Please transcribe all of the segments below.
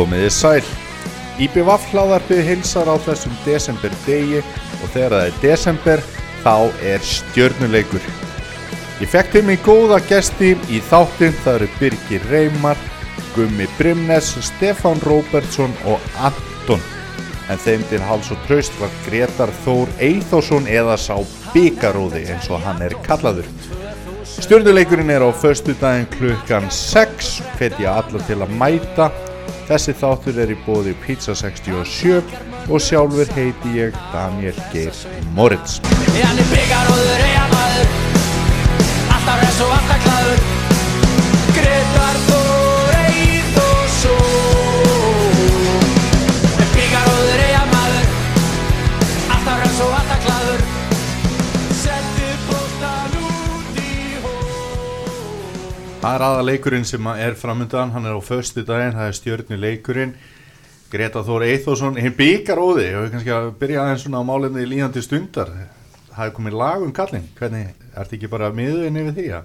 Komiði sæl. IBVF hlaðarpið hilsar á þessum desember degi og þegar það er desember þá er stjörnuleikur. Ég fekk til mig góða gesti í þáttinn, það eru Birgir Reymar, Gummi Brimnes, Stefán Róbertsson og Anton. En þeim til hals og tröst var Gretar Þór Eithósson eða sá byggaróði eins og hann er kallaður. Stjörnuleikurinn er á förstu daginn klukkan 6, hvetja alla til að mæta. Þessi þáttur er í bóði Pizza 67 og sjálfur heiti ég Daniel Geir Moritz. Það er aða leikurinn sem er framöndan, hann er á förstu daginn, það er stjörnuleikurinn. Greta Þór Eithósson, hinn byggaróði, og við kannski að byrja aðeins svona á málinni í líðandi stundar. Það er komið lag um kallin, hvernig, ertu ekki bara miðurinn yfir því að?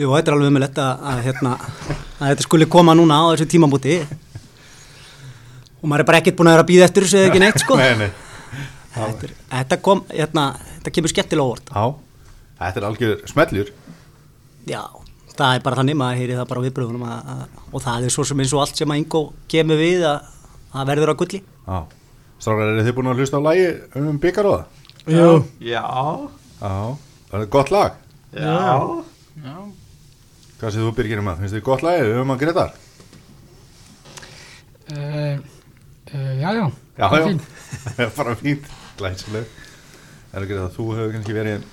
Jú, þetta er alveg umilegt að, að, hérna, að þetta skuli koma núna á þessu tímabúti og maður er bara ekkert búin að vera að býða eftir þessu eða ekki neitt sko. Nei, nei. Þetta, þetta, kom, hérna, þetta kemur skemmtilega óvart. Já, þetta er algjör smellur. Já, það er bara þannig, maður heyri það bara viðbröðunum að, að, og það er svo sem eins og allt sem að Ingo kemur við að, að verður að gulli. Já. Strákar, eru þið búin að hlusta á lagi um byggaróða? Já, Já. Það er gott lag. já, Hvað séð þú Birgir um það? Finnst þið gott lag um að Gretar? Uh, uh, já, já. Já, Það er já. fínt. bara fínt, glæsileg er ekki að þú hefur kannski verið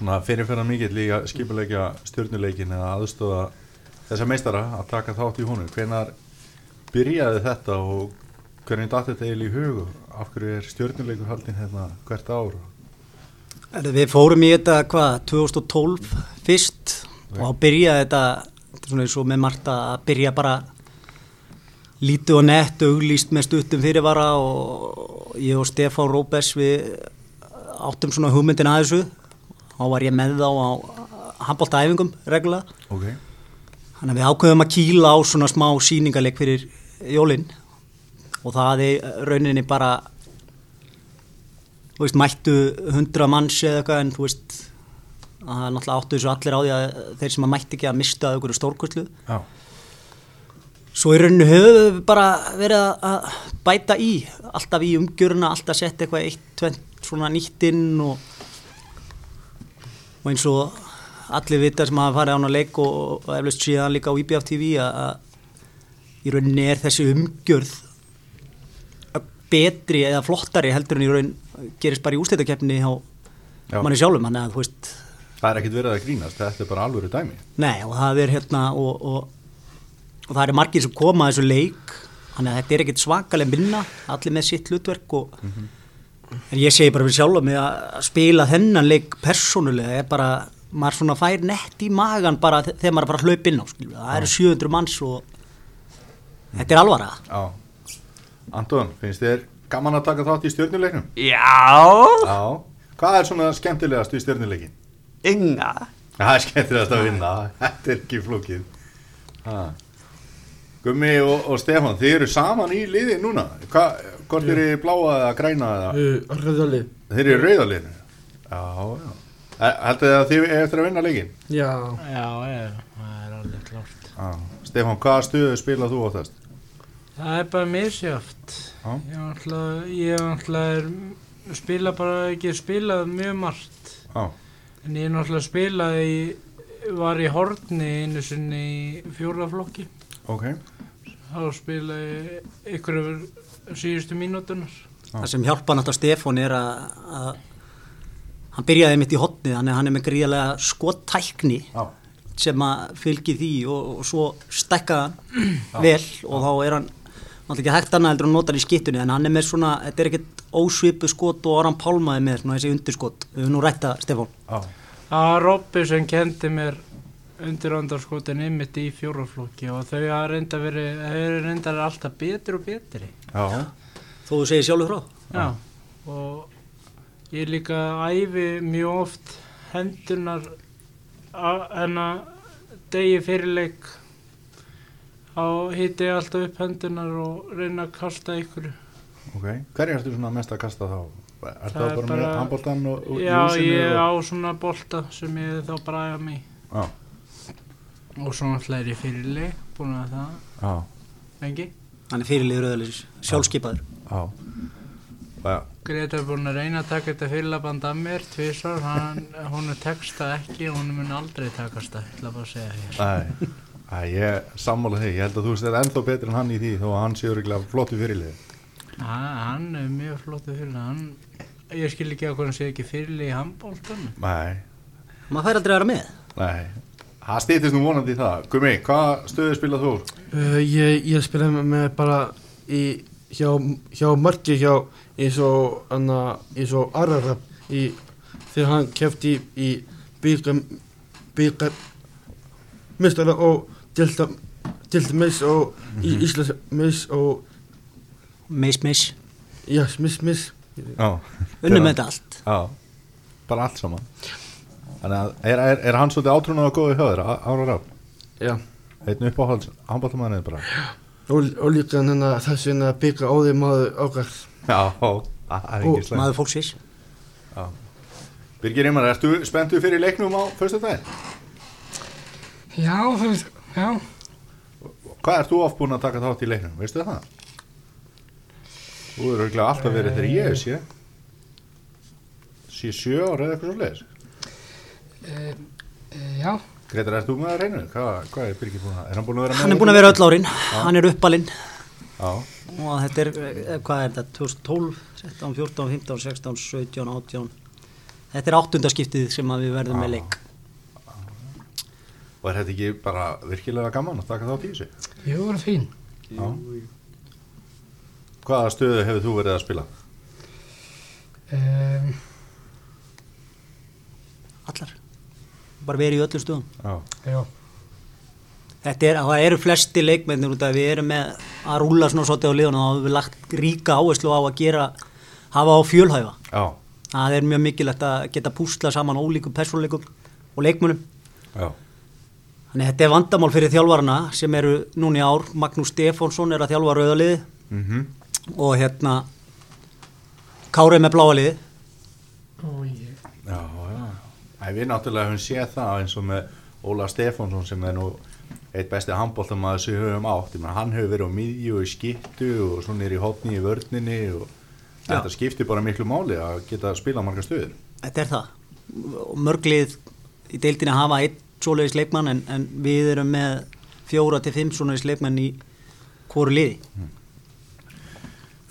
svona fyrirferðan mikill í að skipuleikja stjórnuleikin eða aðstóða þessa meistara að taka þátt í honum. Hvenar byrjaði þetta og hvernig datt þetta eiginlega í hug? Og af hverju er stjórnuleikur haldin hérna hvert ár? Erðu, Við fórum í þetta, hvað, 2012 fyrst og þá byrjaði þetta, svona eins og með Marta að byrja bara lítið og nett, auglýst með stuttum fyrirvara og ég og Stefán Róbers við áttum svona hugmyndin að þessu þá var ég með þá á handbóltaæfingum reglulega. Ok, Þannig að við ákveðum að kýla á svona smá síningarleik fyrir jólinn og það er rauninni bara þú veist, mættu hundra manns eða eitthvað en þú veist að það er náttúrulega áttu þessu allir á því að þeir sem að mætti ekki að mista einhverju stórkvöldslu já, svo í rauninu höfum við bara verið að- bæta í alltaf í umgjöruna, alltaf setja eitthvað eitt, tvent svona nýtt inn og, og eins og allir vita sem hafa farið án að leik og, og eflaust síðan líka á IBF TV að, í rauninni er þessi umgjörð betri eða flottari heldur en í raun gerist bara í ústættakefni hjá Já. manni sjálfum, þannig að þú veist. Það er ekkit verið að grínast þetta er bara alvöru dæmi. Nei og það er hérna og, og, og það er margir sem koma að þessu leik þannig að þetta er ekkert svakalega minna allir með sitt hlutverk og en ég segi bara fyrir sjálf mig að spila þennan leik persónulega er bara, maður svona fær nett í magan bara þe- þegar maður er bara að hlaupa inn á skilur. það eru 700 manns og þetta er alvara já, Anton, finnst þér gaman að taka þátt í stjórnuleiknum? já, já, hvað er svona skemmtilegast í stjórnuleikin? ynga Það er skemmtilegast að vinna, þetta er ekki flókið. Ha. Gummi og, og Stefán, þið eru saman í liði núna. Hva, hvort eru þið bláa eða græna eða? Uh, Röðalið. Þeir eru rauðaliðinu. Já, já. Heldur þið að þið er eftir að vinna leikin? Já. Já, ég, það er alveg klárt. Já. Stefán, hvaða stuðu spilað þú á þess? Það er bara misjöft. Já. Ég er, spila bara ekki spilað mjög margt. Já, En ég náttúrulega spilaði, í- var í horni einu sinni í fjóraflokki. ok. Þá spilaði ykkur yfir síðustu mínútunar. það sem hjálpa náttúrulega Stefán er að, að hann byrjaði mitt í hotnið þannig að hann er með gríðarlega skottækni sem að fylgi því og, og svo stækka hann vel og þá er hann náttúrulega ekki hægt annað heldur að nota hann í skittunni en hann er með svona, þetta er ekkert ósvipu skot og Aran Pálmaði með svona þessi undirskot. Við höfum nú rætta Það var Robby sem kendi mér undirandarskotin ymmit í fjóraflokki og þau hafa reynda verið, þau eru reynda alltaf betri og betri. já, þó þú segir sjálfur frá Já, og ég líka æfi mjög oft hendunar en að degi fyrirleik þá hýtti ég alltaf upp hendunar og reyna að kasta ykkur. Ok, hverju ertu svona mest að kasta þá? Er Það það er bara, bara- með handbóltan og, og Já, ég og... á svona bolta sem ég þá bara æfa mig. Já, Og svo náttúrulega er ég fyrirli, búin að það, já, lengi. Hann er fyrirlið rauðalýs, sjálfskeipaður. já. Já, Greta er búin að reyna að taka þetta fyrirlaband af mér tvisar, hann, hún er textað ekki hún mun aldrei takast það, ég ætla bara að segja þér. Ég sammála þig, ég held að þú veist ennþá betur en hann í því þó að hann sé öruglega flottu fyrirlið. Ha, hann er mjög flottu fyrirlið, hann, ég skil ekki á hvað hann sé ekki fyrirlið í handbóltanum. Nei, Maður fær aldrei að vera með. nei, það stýttist nú vonandi í það. Gumi, hvað stöðu spilað þú? Uh, ég, ég spilaði með, bara í, hjá, hjá marki hjá eins og, anna, eins og Ararab í, þegar hann kefti í, í byggar, byggar mistara og delta, delta mis og í Íslands mis og Miss, miss. já, mis. Já, Unnum með þetta allt. já, bara allt saman. Þannig að, er, er, er hann svolítið átrúnað og góðið höður, Ára Ráp? Já, Einn uppáhalds, handbóltamæðinu bara. og, og líka hann þessi hann byggar óði maður okkar. Já, það er Og ekki slæm. Maður fólksins. Birgir Rímar, ertu spenntu fyrir leiknum á fyrstu daginn? Já, þú veist, já. Hvað ert þú oft búin að taka þátt í leiknum, veistu það? Þú eru örgulega alltaf verið þegar ég sé sé sjö ára eða eitthvað svo leiðis E, e, já, Gretar, ert þú með að reyna? Hvað, hvað er Birgir búin að, er hann búin að vera með? Hann er búin að vera öll árin. Hann er uppalinn. Já, Og þetta er, eh, hvað er þetta, 2012, 13, 14, 15, 16, 17, 18. Þetta er áttundaskiptið sem að við verðum með leik. og er þetta ekki bara virkilega gaman að taka þátt í þessu? jú, það er fín. Já Hvaða stöðu hefur þú verið að spila? E, Allar. Bara verið í öllum stöðum. Já, já, Þetta er, það eru flesti leikmennir út af að við erum með að rúla svona svolítið á liðunum og þá hefur við lagt ríka áherslu á að gera, hafa á fjölhæfa. já, Það er mjög mikilvægt að geta púsla saman ólíkum persónleikum og leikmunum. já, Þannig að þetta er vandamál fyrir þjálfarana sem eru núna í ár. Magnús Stefánsson er að þjálfa rauðaliði mhm, og hérna Kárið með bláaliði. og ég, já, já. Æ, við náttúrulega höfum séð það eins og með Óla Stefánsson sem er nú eitt besti handbóltamaður sem við höfum átt. Meina, hann hefur verið á miðju og í skiptu og svona er í hotni í vörninni og þetta skiptir bara miklu máli að geta spila marga stöður. Þetta er það. Mörglið í deildinni hafa einn svoleiðis leikmann en, en við erum með fjóra til fimm svoleiðis leikmann í hvoru liði.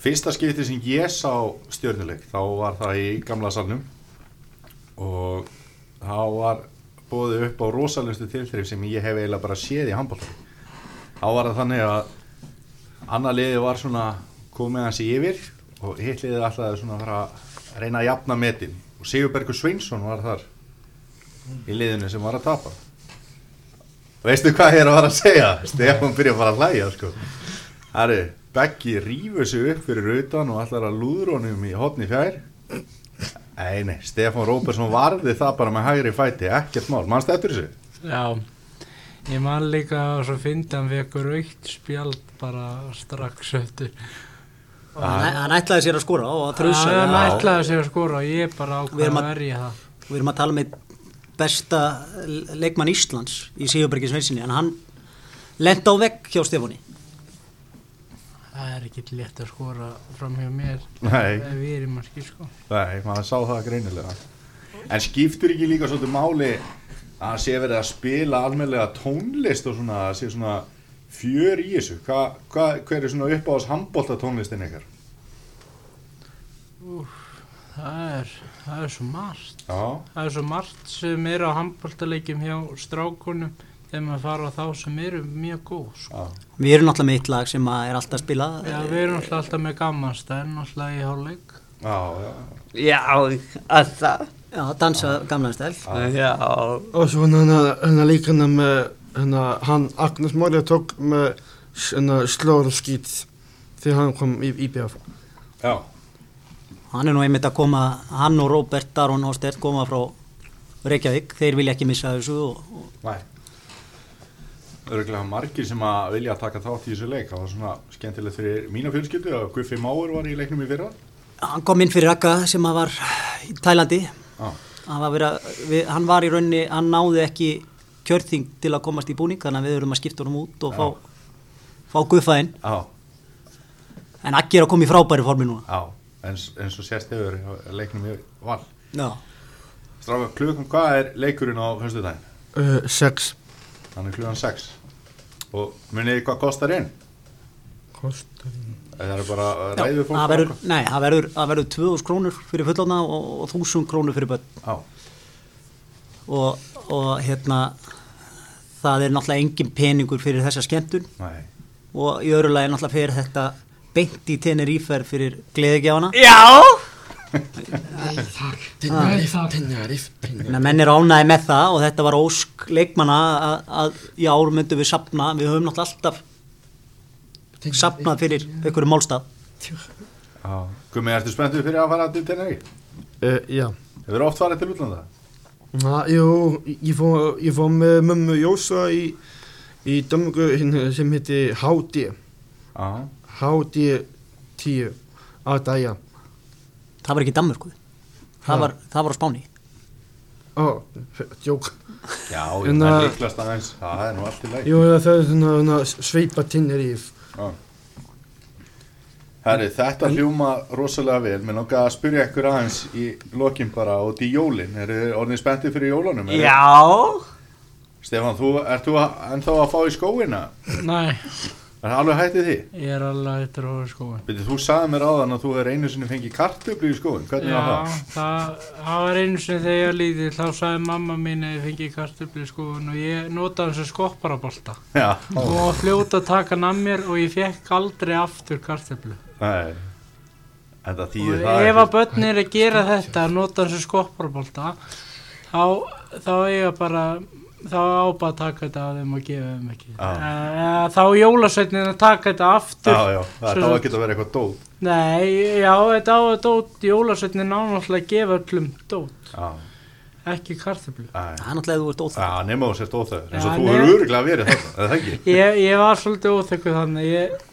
Fyrsta skipti sem ég sá stjörnuleik þá var það í gamla salnum og þá var bóðið upp á rosalustu tilþrif sem ég hef eiginlega bara séð í handbólta þá var það þannig að annar liði var svona komið hans í yfir og hitt liðið alltaf svona að reyna að jafna metin. Og Sigurbergur Sveinsson var þar í liðinu sem var að tapa. Veistu hvað ég er að fara að segja? Stefán byrja að fara að hlæja sko. Herri, Beggi rýfur sig upp fyrir utan og ætlar að lúður honum í hotni fjær Nei, nei, Stefán Róbersson varði það bara með hægri fæti, ekkert mál, mannst eftir þessu? Já, ég man líka að svo fyndi hann vekur aukt spjald bara strax eftir. Hann, hann ætlaði sér að skora og að er Já. ætlaði sig að skora og ég bara Við ákvaði að- verja það. Við erum að tala með besta leikmann Íslands í Sigurbergi Sveinsinni en hann lenda á vegg hjá Stefáni. Það er ekki létt að skora fram hjá mér ef við erum að skil sko. Nei, maður sá það greinilega En skiptur ekki líka svolítið máli að sé verið að spila almennlega tónlist og svona, að sé svona fjör í þessu hva, hva, Hver er svona upp á þess handbólta tónlistin ykkar? Það er, það er svo margt. Já, Það er svo margt sem er á handbóltaleikjum hjá strákunum þegar maður fara á þá sem eru mjög góð sko. já, Við erum náttúrulega með eitt lag sem að er alltaf að spila. Já, við erum alltaf, alltaf með gammanstæðin alltaf í hálfleik. já, já. Já, alltaf. Já, dansa gamlan stæl. Já. Og svo hann hann líka hann með hann hann Agnes Morja tók með hann slóra skýt þegar hann kom í IBF. já. Hann er nú einmitt að koma, hann og Róbert Aron Hóstert koma frá Reykjavík. Þeir vilja ekki missa þessu og, og Nei örgulega margir sem að vilja að taka þátt í þessu leik. Það var svona skemmtilegt fyrir mína fjölskyldu að Guffi Máur var í leiknum í fyrra. Hann kom inn fyrir Raka sem að var í Tælandi. Já, Hann var, vera, við, hann var í rauninni, hann náði ekki kjörþing til að komast í búning, þannig að við erum að skipta honum út og fá, fá Guffa inn. já, En Akki er að koma í frábæri formi núna. já. En, en svo sést hefur leiknum í val. Já. Stráka, klukkan, hvað er leikurinn á fyrstu daginn? Uh, sex. Hann er klukkan 6. Og munið hvað kostar inn? Kostar. Það er bara Já, ræðu fólk. það verður, nei, það verður, það verður 2000 krónur fyrir fullorna og, og 1000 krónur fyrir börn Já, og, og hérna það er náttúrulega engin peningur fyrir þessa skemmtun nei. og í öðru lagi náttúrulega fyrir þetta beint í Tenerife fyrir gleðigjafana Já, Nei, takk. Þannig að menn er ánæði með það og þetta var ósk leikmanna að, að í ár myndum við sapna, við höfum náttúrulega alltaf sapnað fyrir einhverju málstaf. Já. Gumi, ertu spenntur fyrir að fara til Tenerife? Uh, já. Hefur oft farið til útlanda? Na, jú, ég fór, ég fór með mömmu Jósa í, í dömgu sem heiti HD. Já. HD 10 að dæja. Það var ekki í Danmörku, það var, það var á Spáni. Ó, djók. Já, En ég er líklast aðeins. Það er nú allt í leik. Jú, það er svona, sveipa Tenerife. Já. Herri, þetta hljóma rosalega vel. Mér langar að spyrja ykkur aðeins í lokin bara út í jólin. Er þið orðin spenntið fyrir jólunum? Er- já, Stefán, þú, ert þú ennþá að fá í skóina? Nei, Er það alveg hættið því? ég er alveg eittur á skóin. Byrju, þú sagði mér áðan að þú er einu sinni fengið kartöflu í skóin. Hvernig var Já, það? það, það var einu sinni þegar ég lítill, þá sagði mamma mín að ég fengi kartöflu í skóin og ég notaði hans að skopparabolta. Já. Og fljóta að taka hann að mér og ég fekk aldrei aftur kartöflu. Nei. Þetta Og þýðir það ef að börn er að gera þetta, að nota hans að skopparabolta, þá, þá bara, þá á bara að taka þetta af þeim og gefa þeim ekki. Já. Uh, þá jólasveitnin að taka þetta aftur. Já, já, það þá ekki að vera eitthvað dót. Nei, já, þetta á að dót, jólasveitnin náttúrulega að gefa öllum dót, Já. ekki kartöflu. Æ. Það er náttúrulega ef þú ert. Já, nema þú sért óþægur. eins og þú hefur öruglega verið þetta, eða það ekki? Ég, ég var svolítið óþekku þannig, ég,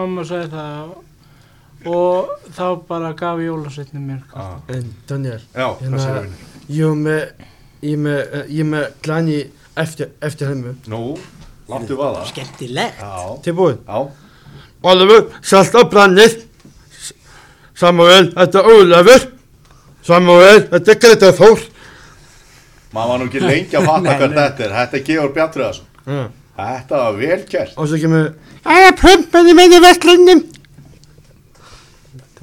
mamma sagði það og þá bara gaf jólasveitnin mér kartöflu. Já, En Daniel, Já, Hérna- er með, ég er með, ég með glæni eftir, eftir hennu. Nú, láttu vaða. Skemmtilegt. Já, Ólafur, salt á brannið. Samuel, þetta er Ólafur. Samuel, þetta er Greta Þór. maður var nú ekki lengi að fatta nei. þetta er. Þetta er Georg Bjartriðarsson. Ja. Þetta var vel kert. Og svo kemur, það er pumpan í minni vestlunum.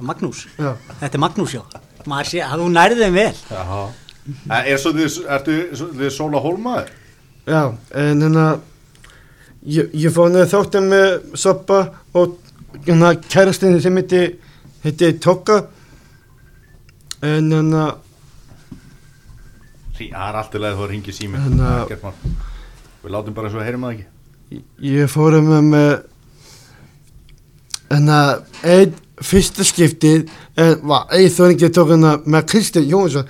Magnús. Já. Þetta er Magnús, já. Maður sé að þú nærði þeim vel. Já. Er svo þið, ertu þið Sóla Hólmaður? Já, en hérna, ég, ég fór niður þáttum með soppa og hérna kærastinni sem heiti, heiti Tokka. En hérna, Sí, það er alltaf leið þú sími. Hérna- er ekkert mál. Við látum bara svo að heyrum það ekki. ég fór með með, hérna, einn fyrsta skiptið, en var einn þóringi tók hérna með Kristján Jónsson.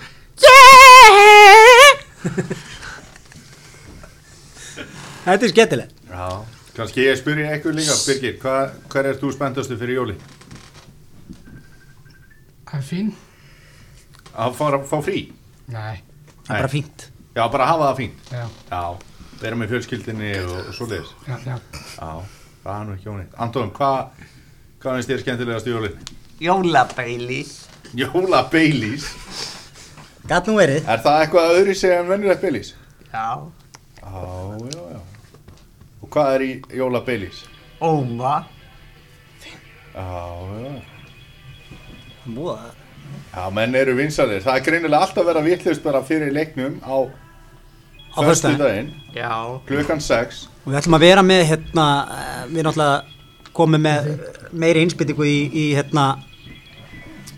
Þetta er skemmtilegt. Já. Kanski ég spyrja eitthvað líka, Birgir, hva, hver er þú spenntastu fyrir jóli? Það er fín. Að fá, fá frí? Nei, Það er bara fínt. Já, bara hafa það fínt. já, Já, vera með fjölskyldinni og, og svo leiðis. já, já. Já, það er nú ekki óneitt. Anton, hvað hva finnst þér skemmtilegast í jólinn? jólabeilis. Jóla Baileys. Gat nú verið. Er það eitthvað öðru segja en venjulegt Baileys? Já, Já, já, já. Og hvað er í Jóla Baileys? óma. Já, já. Múða. Já, menn eru vinsalir. Það er greinilega alltaf verið að vittlust bara fyrir leiknum á Á föstudaginn. föstudaginn, Já, klukkan 6. Og við ætlum að vera með hérna, eh, við náttúrulega komum með meiri innspyttingu í, í hérna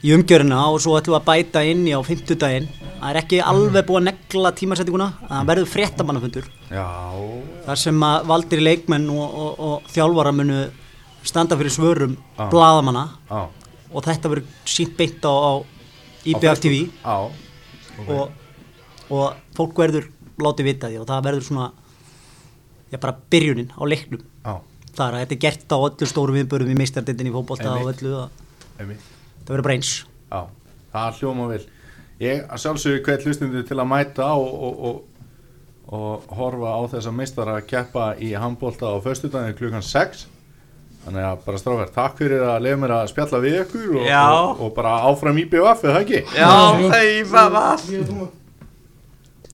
í umgjörina og svo ætlum við að bæta inn í á fimmtudaginn. Það er ekki alveg búið að negla tímasettinguna, það verður fréttamannafundur. Þar sem að valdir leikmenn og, og, og þjálfara munu standa fyrir svörum Já. blaðamanna. Já. og þetta verður sínt beint á, á IBF TV Já, og, og fólk verður látið vita því og það verður svona já, bara byrjunin á leiknum. Er að þetta er gert á öllu stórum viðbörum í meistardindin í fótbolta og öllu það verður bara eins. Það hljóma vel Ég að sjálfsögðu hvert hlustundu til að mæta og, og, og, og horfa á þessa meistara að keppa í handbólta á föstudaginu klukkan 6 Þannig að bara strákar, takk fyrir að lefa mér að spjalla við ykkur og, Já. og, og bara áfram í BVF, eða ekki? Já, þau